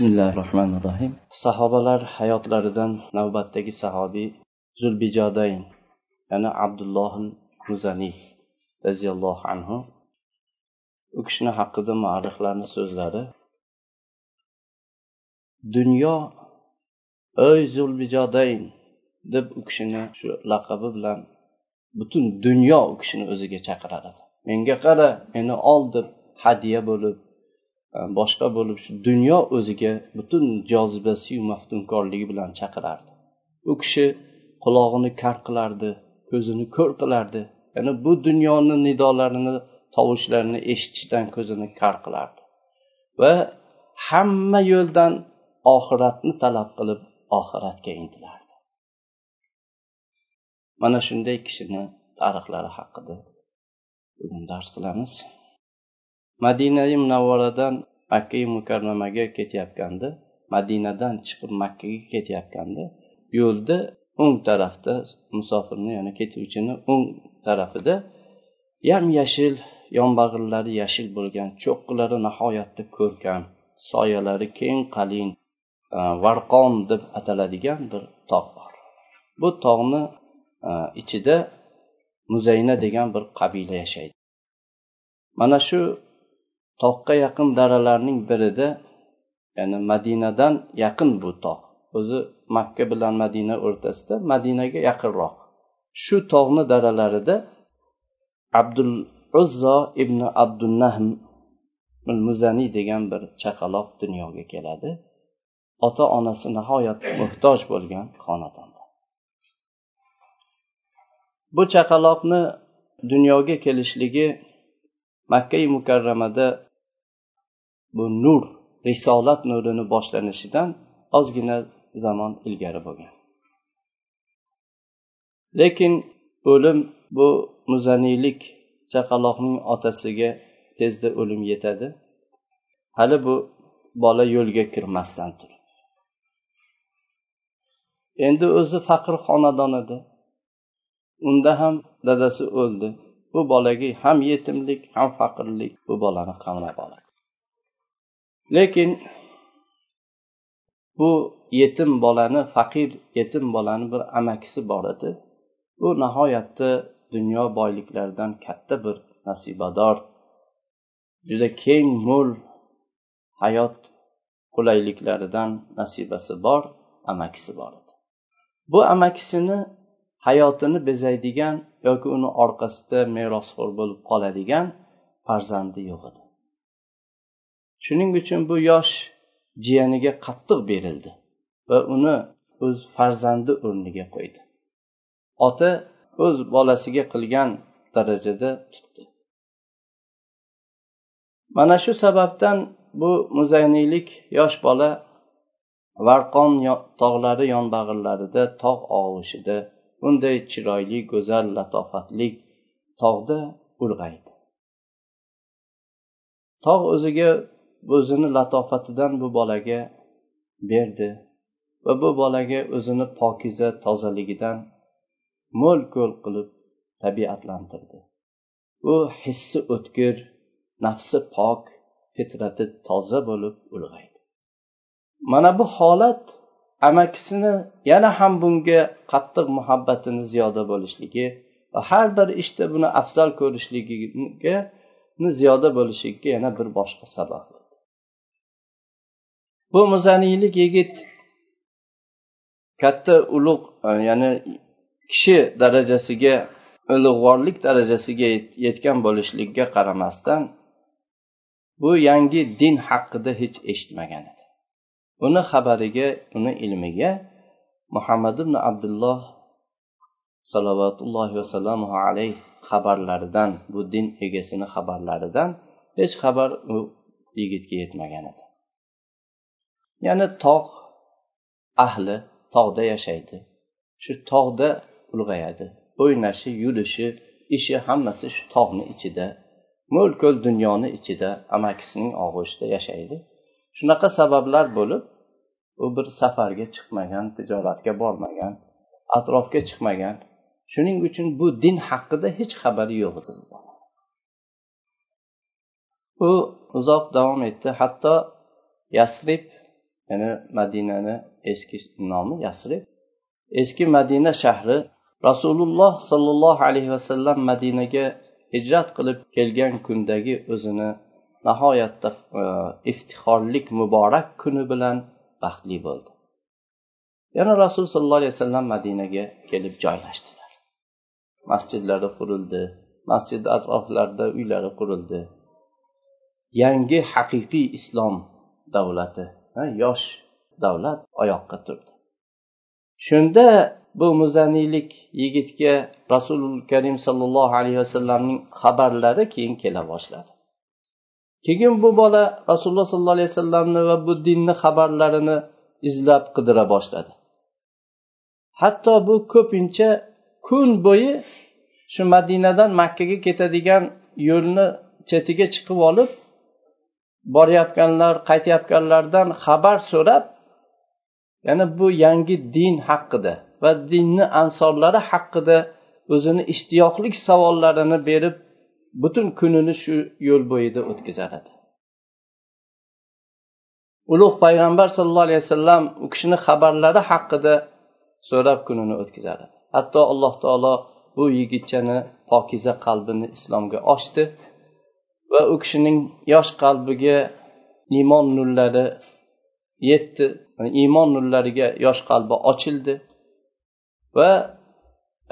bismillahi rohmanir rohim sahobalar hayotlaridan navbatdagi sahobiy zulbijodayn ya'ni abdulloh muzaniy roziyallohu anhu. U kishini haqida muarrihlarni so'zlari dunyo ey zulbijodayn! deb u kishini shu laqabi bilan butun dunyo u kishini o'ziga chaqiradi. Menga qara meni ol! deb hadya bo'lib Э, boshqa bo'lib shu dunyo o'ziga butun jozibasiyu maftunkorligi bilan chaqirardi u kishi qulog'ini kar qilardi ko'zini ko'r qilardi. Ya'ni bu dunyoni nidolarini tovushlarini eshitishdan ko'zini kar qilardi. Va hamma yo'ldan oxiratni talab qilib oxiratga intilardi mana shunday kishini tarixlari haqida bugun dars qilamiz. Madinai munavvaradan makkai mukarramaga ketayotganda madinadan chiqib makkaga ketayotganda yo'lda o'ng tarafda musofirni ya'ni ketuvchini o'ng tarafida yam yashil yonbag'irlari yashil bo'lgan cho'qqilari nihoyatda ko'rkam soyalari keng qalin e, varqon deb ataladigan bir tog' bor. Bu tog'ni e, ichida muzayna degan bir qabila yashaydi. Mana shu tog'ga yaqin daralarning birida ya'ni madinadan yaqin bu tog' o'zi makka bilan madina o'rtasida madinaga yaqinroq. Shu tog'ni daralarida abdul uzzo ibn abdunahm muzaniy degan bir chaqaloq dunyoga keladi. Ota onasi nihoyat muhtoj bo'lgan xonadonda. Bu chaqaloqni dunyoga kelishligi makkai mukarramada bu nur risolat nurini boshlanishidan ozgina zamon ilgari bo'lgan. Lekin o'lim bu muzaniylik chaqaloqning otasiga tezda o'lim yetadi. Hali bu bola yo'lga kirmasdan turib. Endi o'zi faqir xonadon edi. Unda ham dadasi o'ldi. Bu bolaga ham yetimlik ham faqirlik bu bolani qamrab oladi. Lekin bu yetim bolani faqir yetim bolani bir amakisi bor edi. U nihoyatda dunyo boyliklaridan katta bir nasibador juda keng mo'l hayot qulayliklaridan nasibasi bor amakisi bor edi. Bu amakisini hayotini bezaydigan yoki uni orqasida merosxo'r bo'lib qoladigan farzandi yo'q edi. Shuning uchun bu yosh jiyaniga qattiq berildi va uni o'z farzandi o'rniga qo'ydi. Ota o'z bolasiga qilgan darajada tutdi. Mana shu sababdan bu muzayniylik yosh bola varqon tog'lari yonbag'irlarida tog' og'ushida bunday chiroyli go'zal latofatli tog'da ulg'aydi tog' o'ziga o'zini latofatidan bu bolaga berdi va bu bolaga o'zini pokiza tozaligidan mo'l ko'l qilib tabiatlantirdi. U hissi o'tkir nafsi pok fitrati toza bo'lib ulg'aydi. Mana bu holat amakisini yana ham bunga qattiq muhabbatini ziyoda bo'lishligi va har bir ishda buni afzal ko'rishligiga ziyoda bo'lishligiga yana bir boshqa sabab bu muzaniylik yigit katta ulug' e, ya'ni kishi darajasiga ulug'vorlik darajasiga yetgan bo'lishligiga qaramasdan bu yangi din haqida hech eshitmagan edi. Uni xabariga uni ilmiga muhammad ibn abdulloh salovatullohi vasallomu alayhi xabarlaridan bu din egasini xabarlaridan hech xabar u yigitga yetmagan edi. Ya'ni tog' ahli tog'da yashaydi. Shu tog'da ulg'ayadi. O'ynashi yurishi ishi hammasi shu tog'ni ichida mo'l ko'l dunyoni ichida amakisining og'ushida yashaydi. Shunaqa sabablar bo'lib u bir safarga chiqmagan tijoratga bormagan atrofga chiqmagan. Shuning uchun bu din haqida hech xabari yo'q edi u uzoq davom etdi. Hatto yasrib ya'ni madinani eski nomi yasrib. Eski madina shahri rasululloh sollallohu alayhi vasallam madinaga hijrat qilib kelgan kundagi o'zini nihoyatda e, iftixorlik muborak kuni bilan baxtli bo'ldi. Yana rasul sollallohu alayhi vasallam madinaga kelib joylashdilar. Masjidlari qurildi masjid atroflarida uylari qurildi. Yangi haqiqiy islom davlati yosh davlat oyoqqa turdi. Shunda bu muzaniylik yigitga rasululloh karim sollallohu alayhi vasallamning xabarlari keyin kela boshladi. Keyin bu bola rasululloh sollallohu alayhi vasallamni va bu dinni xabarlarini izlab qidira boshladi. Hatto bu ko'pincha kun bo'yi shu madinadan makkaga ketadigan yo'lni chetiga chiqib olib borayotganlar qaytayotganlardan xabar so'rab yana bu yangi din haqida va dinni ansorlari haqida o'zini ishtiyoqlik savollarini berib butun kunini shu yo'l bo'yida o'tkazar edi ulug' payg'ambar sallallohu alayhi vasallam u kishini xabarlari haqida so'rab kunini o'tkazar edi hatto alloh taolo bu yigitchani pokiza qalbini islomga ochdi. Va u kishining yosh qalbiga iymon nurlari yetdi. Iymon nurlariga yosh qalbi ochildi. Va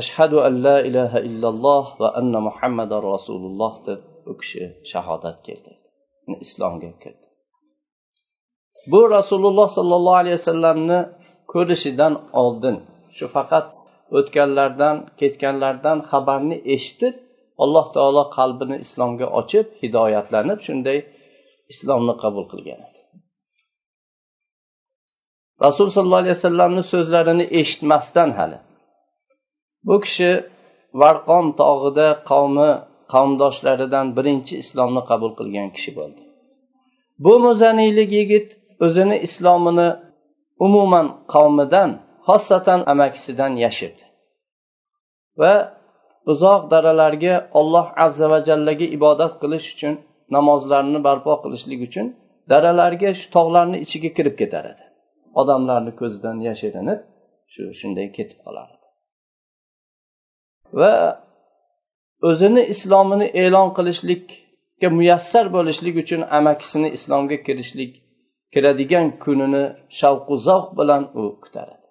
ashhadu an la ilaha illalloh va anna muhammadar rasululloh deb u kishi shahodat keltirdi. Islomga kirdi. Bu rasululloh sollallohu alayhi vasallamni ko'rishidan oldin shu faqat o'tganlardan ketganlardan xabarni eshitib alloh taolo qalbini islomga ochib hidoyatlanib shunday islomni qabul qilgan rasul sollallohu alayhi vasallamni so'zlarini eshitmasdan hali bu kishi varqon tog'ida qavmi qavmdoshlaridan birinchi islomni qabul qilgan kishi bo'ldi. Bu muzaniylik yigit o'zini islomini umuman qavmidan xossatan amakisidan yashirdi va uzoq daralarga olloh azza va jallaga ibodat qilish uchun namozlarni barpo qilishlik uchun daralarga shu tog'larni ichiga kirib ketar edi. Odamlarni ko'zidan yashirinib shu shunday ketib qolar edi. Va o'zini islomini e'lon qilishlikka muyassar bo'lishlik uchun amakisini islomga kirishlik kiradigan kunini shavqu zavq bilan u kutar edi.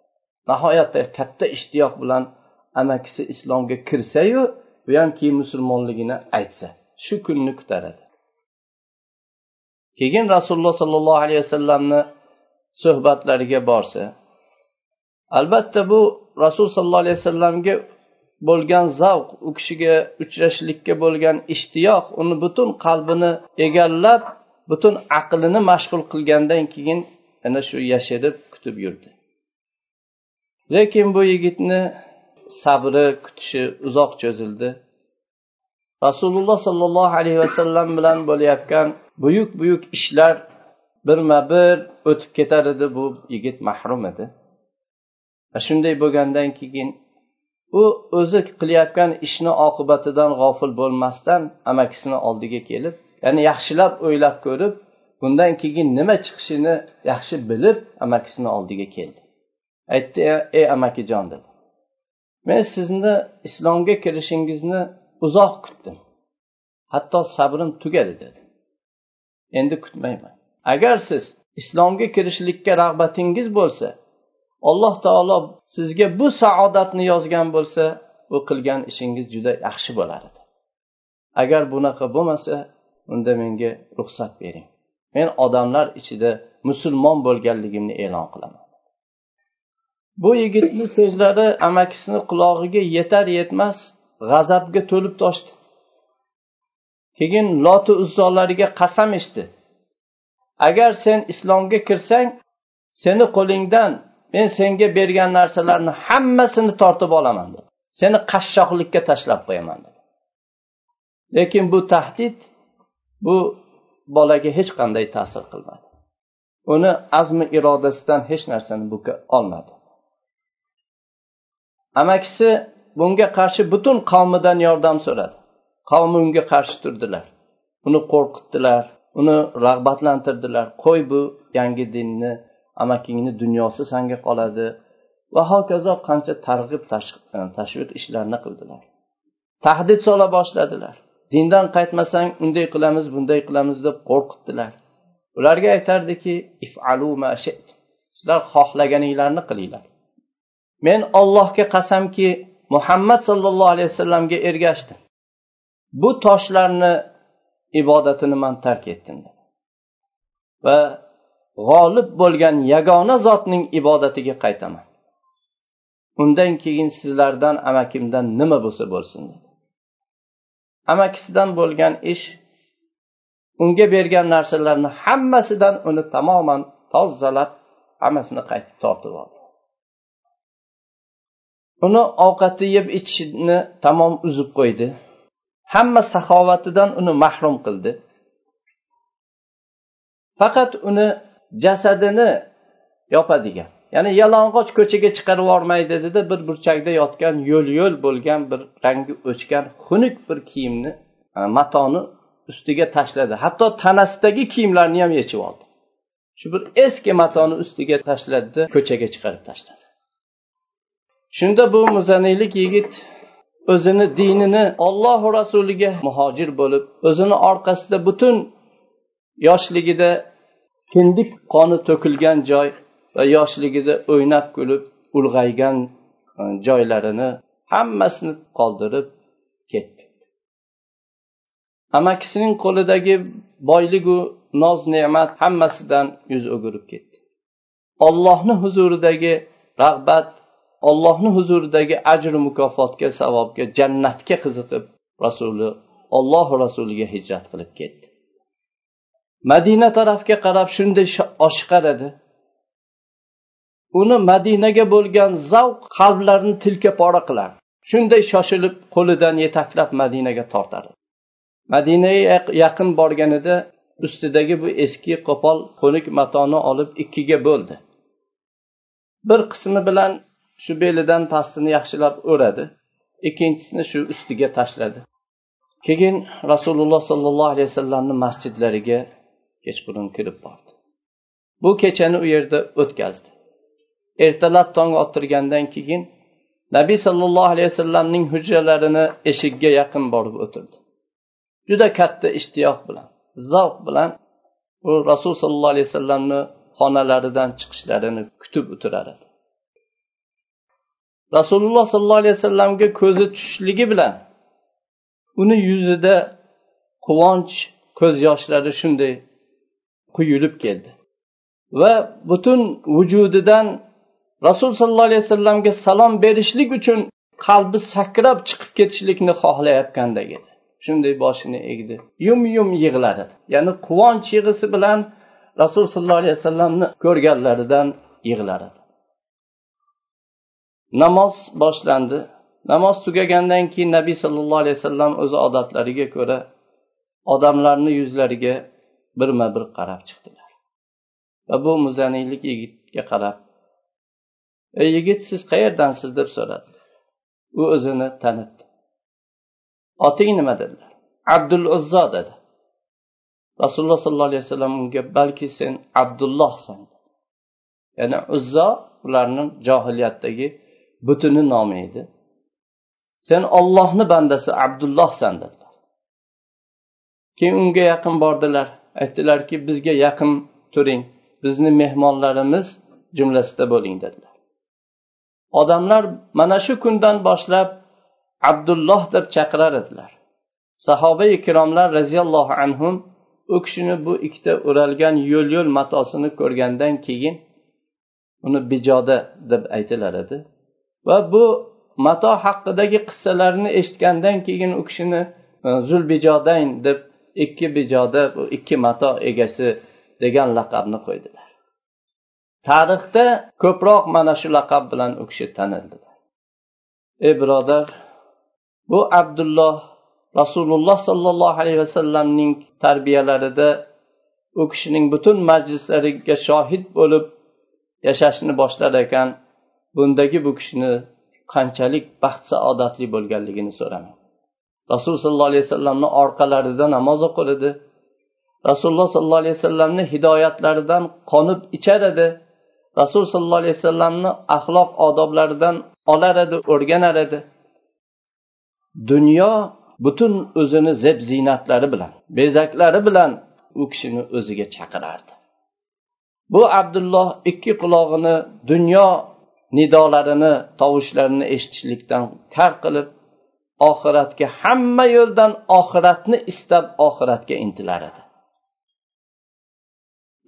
Nihoyatda katta ishtiyoq bilan amakisi islomga kirsayu u ham keyin musulmonligini aytsa shu kunni kutaradi. Keyin rasululloh sollallohu alayhi vasallamni suhbatlariga borsa albatta bu rasul sollallohu alayhi vasallamga bo'lgan zavq u kishiga uchrashishlikka bo'lgan ishtiyoq uni butun qalbini egallab butun aqlini mashg'ul qilgandan keyin ana shu yashirib kutib yurdi. Lekin bu yigitni sabri kutishi uzoq cho'zildi. Rasululloh sollallohu alayhi vasallam bilan bo'layotgan buyuk buyuk ishlar birma bir o'tib ketar edi. Bu yigit mahrum edi. Va shunday bo'lgandan keyin u o'zi qilayotgan ishni oqibatidan g'ofil bo'lmasdan amakisini oldiga kelib ya'ni yaxshilab o'ylab ko'rib bundan keyin nima chiqishini yaxshi bilib amakisini oldiga keldi. Aytdi ey amakijon dedi. Men sizni islomga kirishingizni uzoq kutdim. Hatto sabrim tugadi dedi. Endi kutmayman. Agar siz islomga kirishlikka rag'batingiz bo'lsa alloh taolo sizga bu saodatni yozgan bo'lsa bu qilgan ishingiz juda yaxshi bo'lar edi agar bunaqa bo'lmasa unda menga ruxsat bering. Men odamlar ichida musulmon bo'lganligimni e'lon qilaman. Bu yigitni so'zlari amakisini qulog'iga yetar yetmas g'azabga to'lib toshdi. Keyin loti uzzolariga qasam ichdi. Agar sen islomga kirsang seni qo'lingdan men senga bergan narsalarni hammasini tortib olaman dedi. Seni qashshoqlikka tashlab qo'yaman dedi. Lekin bu tahdid bu bolaga hech qanday ta'sir qilmadi. Uni azmi irodasidan hech narsani buka olmadi. Amakisi bunga qarshi butun qavmidan yordam so'radi. Qavmi unga qarshi turdilar. Uni qo'rqitdilar uni rag'batlantirdilar. Qo'y bu yangi dinni amakingni dunyosi sanga qoladi. Va hokazo qancha targ'ib e, tashviq ishlarni qildilar. Tahdid sola boshladilar. Dindan qaytmasang unday qilamiz bunday qilamiz deb qo'rqitdilar. Ularga aytardiki sizlar xohlaganinglarni qilinglar. Men ollohga qasamki muhammad sollallohu alayhi vasallamga ergashdim. Bu toshlarni ibodatini man tark etdim va g'olib bo'lgan yagona zotning ibodatiga qaytaman. Undan keyin sizlardan amakimdan nima bo'lsa bo'lsin dedi. Amakisidan bo'lgan ish unga bergan narsalarni hammasidan uni tamoman tozalab hammasini qaytib tortib oldi uni ovqati yeb ichishni tamom uzib qo'ydi. Hamma saxovatidan uni mahrum qildi. Faqat uni jasadini yopadigan ya'ni yalang'och ko'chaga chiqarib yubormaydi dedi. Bir burchakda yotgan yo'l yo'l bo'lgan bir rangi o'chgan xunuk bir kiyimni e, matoni ustiga tashladi. Hatto tanasidagi kiyimlarni ham yechib oldi. Shu bir eski matoni ustiga tashladida ko'chaga chiqarib tashladi. Shunda bu muzaniylik yigit o'zini dinini ollohu rasuliga muhojir bo'lib o'zini orqasida butun yoshligida kindik qoni to'kilgan joy va yoshligida o'ynab kulib ulg'aygan e, joylarini hammasini qoldirib ketdi. Amakisining qo'lidagi boyligu noz ne'mat hammasidan yuz o'girib ketdi. Ollohni huzuridagi rag'bat ollohni huzuridagi ajru mukofotga savobga jannatga qiziqib rasuli olloh rasuliga hijrat qilib ketdi. Madina tarafga qarab shunday oshiqar edi uni madinaga bo'lgan zavq qalblarni tilka pora qilar. Shunday shoshilib qo'lidan yetaklab madinaga tortardi. Madinaga yaqin borganida ustidagi bu eski qo'pol qo'nik matoni olib ikkiga bo'ldi. Bir qismi bilan shu belidan pastini yaxshilab o'radi. Ikkinchisini shu ustiga tashladi. Keyin rasululloh sollallohu alayhi vasallamni masjidlariga kechqurun kirib bordi. Bu kechani u yerda o'tkazdi. Ertalab tong ottirgandan keyin nabiy sollallohu alayhi vasallamning hujralarini eshikka yaqin borib o'tirdi. Juda katta ishtiyoq bilan zavq bilan u rasul sollallohu alayhi vasallamni xonalaridan chiqishlarini kutib o'tirar edi. Rasululloh sollallohu alayhi vasallamga ko'zi tushishligi bilan uni yuzida quvonch ko'z yoshlari shunday quyilib keldi. Va butun vujudidan rasul sollallohu alayhi vasallamga salom berishlik uchun qalbi sakrab chiqib ketishlikni xohlayotgandek edi. Shunday boshini egdi. Yum yum yig'ladi. Ya'ni quvonch yig'isi bilan rasul sollallohu alayhi vasallamni ko'rganlaridan yig'lar edi namoz boshlandi. Namoz tugagandan keyin nabiy sollallohu alayhi vasallam o'zi odatlariga ko'ra odamlarni yuzlariga birma bir qarab chiqdilar. Va bu muzaniylik yigitga qarab ey yigit siz qayerdansiz? deb so'radi u o'zini tanitdi. Oting nima? dedilar. Abdul uzzo dedi. Rasululloh sollallohu alayhi vasallam unga balki sen abdullohsan? ya'ni uzzo ularni johiliyatdagi butuni nomi edi. Sen ollohni bandasi abdullohsan dedilar. Keyin unga yaqin bordilar. Aytdilarki bizga yaqin turing. Bizni mehmonlarimiz jumlasida bo'ling dedilar. Odamlar mana shu kundan boshlab abdulloh deb chaqirar edilar. Sahoba ikromlar roziyallohu anhu u kishini bu ikkita o'ralgan yo'l yo'l matosini ko'rgandan keyin uni bijoda deb aytilar edi. Va bu mato haqidagi qissalarni eshitgandan keyin u kishini e, zulbijodayn deb ikki bijoda ikki mato egasi degan laqabni qo'ydilar. Tarixda ko'proq mana shu laqab bilan u kishi tanildilar. Ey birodar bu abdulloh rasululloh sollallohu alayhi vasallamning tarbiyalarida u kishining butun majlislariga shohid bo'lib yashashni boshlar ekan. Bundagi bu kishini qanchalik baxt saodatli bo'lganligini so'ramang. Rasululloh sollallohu alayhi vasallamni orqalarida namoz o'qir edi. Rasululloh sollallohu alayhi vasallamni hidoyatlaridan qonib ichar edi. Rasul sollallohu alayhi vasallamni axloq odoblaridan olar edi o'rganar edi. Dunyo butun o'zini zeb ziynatlari bilan bezaklari bilan u kishini o'ziga chaqirardi. Bu abdulloh ikki qulog'ini dunyo nidolarini tovushlarini eshitishlikdan kar qilib oxiratga hamma yo'ldan oxiratni istab oxiratga intilar edi.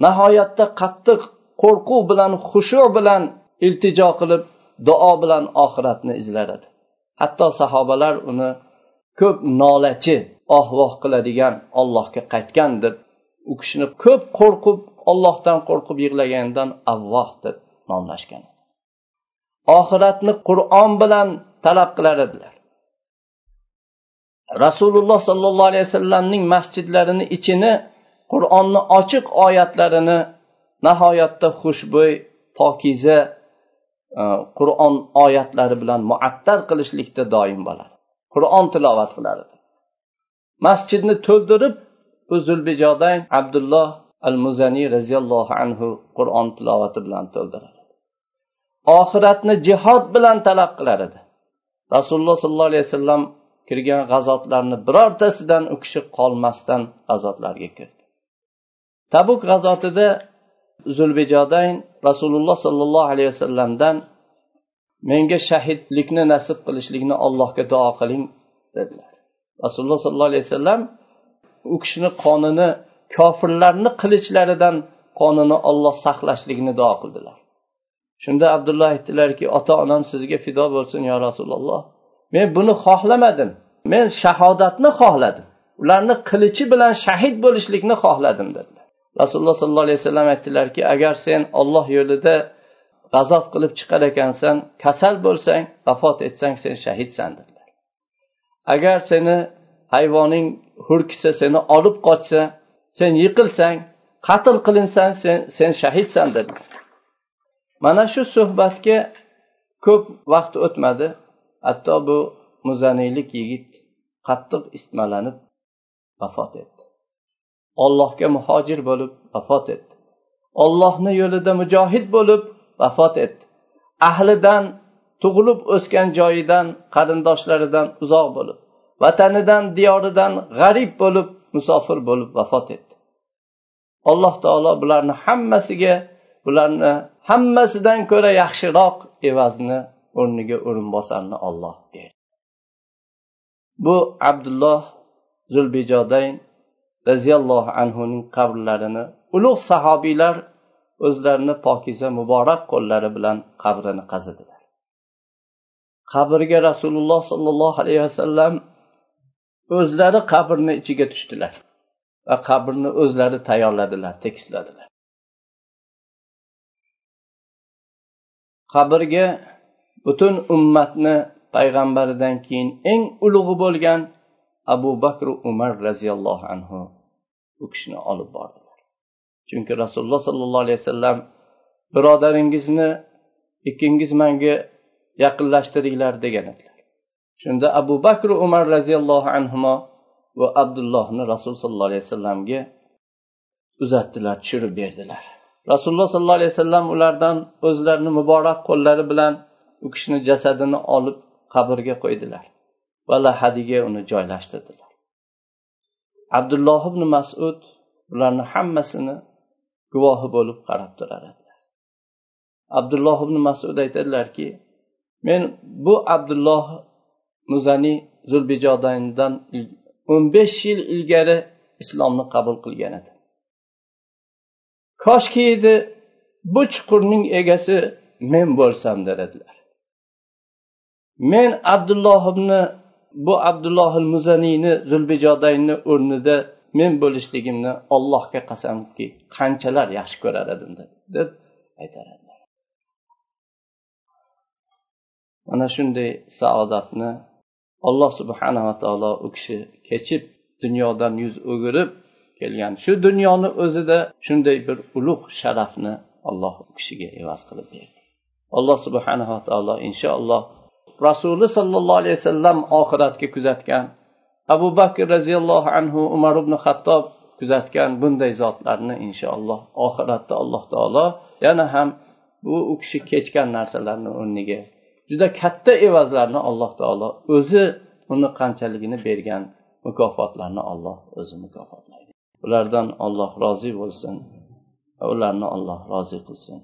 Nihoyatda qattiq qo'rquv bilan xushu bilan iltijo qilib duo bilan oxiratni izlar edi. Hatto sahobalar uni ko'p nolachi oh voh qiladigan ollohga qaytgan deb u kishini ko'p qo'rqib ollohdan qo'rqib yig'laganidan avvoh deb nomlashgan oxiratni qur'on bilan talab qilar edilar. Rasululloh sollallohu alayhi vasallamning masjidlarini ichini qur'onni ochiq oyatlarini nihoyatda xushbo'y pokiza e, qur'on oyatlari bilan muattar qilishlikda doim bo'ladi. Qur'on tilovat qilar edi masjidni to'ldirib bu zulbijodayn abdulloh al muzaniy roziyallohu anhu qur'on tilovati bilan to'ldiradi. Oxiratni jihod bilan talab qilar edi. Rasululloh sollallohu alayhi vasallam kirgan g'azotlarni birortasidan u kishi qolmasdan g'azotlarga kirdi. Tabuk g'azotida zulbijodayn rasululloh sollallohu alayhi vasallamdan menga shahidlikni nasib qilishlikni allohga duo qiling dedilar. Rasululloh sollallohu alayhi vasallam u kishini qonini kofirlarni qilichlaridan qonini olloh saqlashligini duo qildilar. Shunda abdulloh aytdilarki ota onam sizga fido bo'lsin yo rasululloh. Men buni xohlamadim. Men shahodatni xohladim. Ularni qilichi bilan shahid bo'lishlikni xohladim dedilar. Rasululloh sollallohu alayhi vasallam aytdilarki agar sen olloh yo'lida g'azot qilib chiqar ekansan kasal bo'lsang vafot etsang sen shahidsan dedilar. Agar seni hayvoning hurkisa seni olib qochsa sen yiqilsang qatl qilinsang sen sen shahidsan dedilar. Mana shu suhbatga ko'p vaqt o'tmadi. Hatto bu muzaniylik yigit qattiq istmalanib vafot etdi. Ollohga muhojir bo'lib vafot etdi. Ollohni yo'lida mujohid bo'lib vafot etdi. Ahlidan tug'ilib o'sgan joyidan qarindoshlaridan uzoq bo'lib vatanidan diyoridan g'arib bo'lib musofir bo'lib vafot etdi. Alloh taolo bularni hammasiga bularni hammasidan ko'ra yaxshiroq evazni o'rniga o'rinbosarni olloh berdi. Bu abdulloh zulbijodayn roziyallohu anhuning qabrlarini ulug' sahobiylar o'zlarini pokiza muborak qo'llari bilan qabrini qazidilar. Qabrga rasululloh sollallohu alayhi vasallam o'zlari qabrni ichiga tushdilar va qabrni o'zlari tayyorladilar tekisladilar. Qabrga butun ummatni payg'ambaridan keyin eng ulug'i bo'lgan abu bakr umar roziyallohu anhu u kishini olib bordilar. Chunki rasululloh sollallohu alayhi vasallam birodaringizni ikkingiz manga yaqinlashtiringlar degan edilar. Shunda abu bakr umar roziyallohu anhu va abdullohni rasul sollallohu alayhi vasallamga uzatdilar tushirib berdilar. Rasululloh sollallohu alayhi vasallam ulardan o'zlarini muborak qo'llari bilan u kishini jasadini olib qabrga qo'ydilar va lahadiga uni joylashtirdilar. Abdulloh ibn masud bularni hammasini guvohi bo'lib qarab turar edilar. Abdulloh ibn masud aytadilarki men bu abdulloh muzaniy zulbijodandan o'n besh yil ilgari islomni qabul qilgan edi koshki edi bu chuqurning egasi men bo'lsam dedilar. Men abdulloh ibn bu abdulloh muzaniyni zulbijodaynni o'rnida men bo'lishligimni allohga qasamki qanchalar yaxshi ko'rar edim deb aytar edilar. Mana shunday saodatni alloh subhanava taolo u kishi kechib dunyodan yuz o'girib kelgan. Shu dunyoni o'zida shunday bir ulug' sharafni alloh u kishiga evaz qilib berdi. Alloh subhanava taolo inshaalloh rasuli sollallohu alayhi vasallam oxiratga kuzatgan abu bakr roziyallohu anhu umar ibn hattob kuzatgan bunday zotlarni inshaalloh oxiratda alloh taolo yana ham bu u kishi kechgan narsalarni o'rniga juda katta evazlarni alloh taolo o'zi uni qanchaligini bergan mukofotlarni olloh o'zi mukofotlaydi ulardan olloh rozi bo'lsin va ularni olloh rozi qilsin.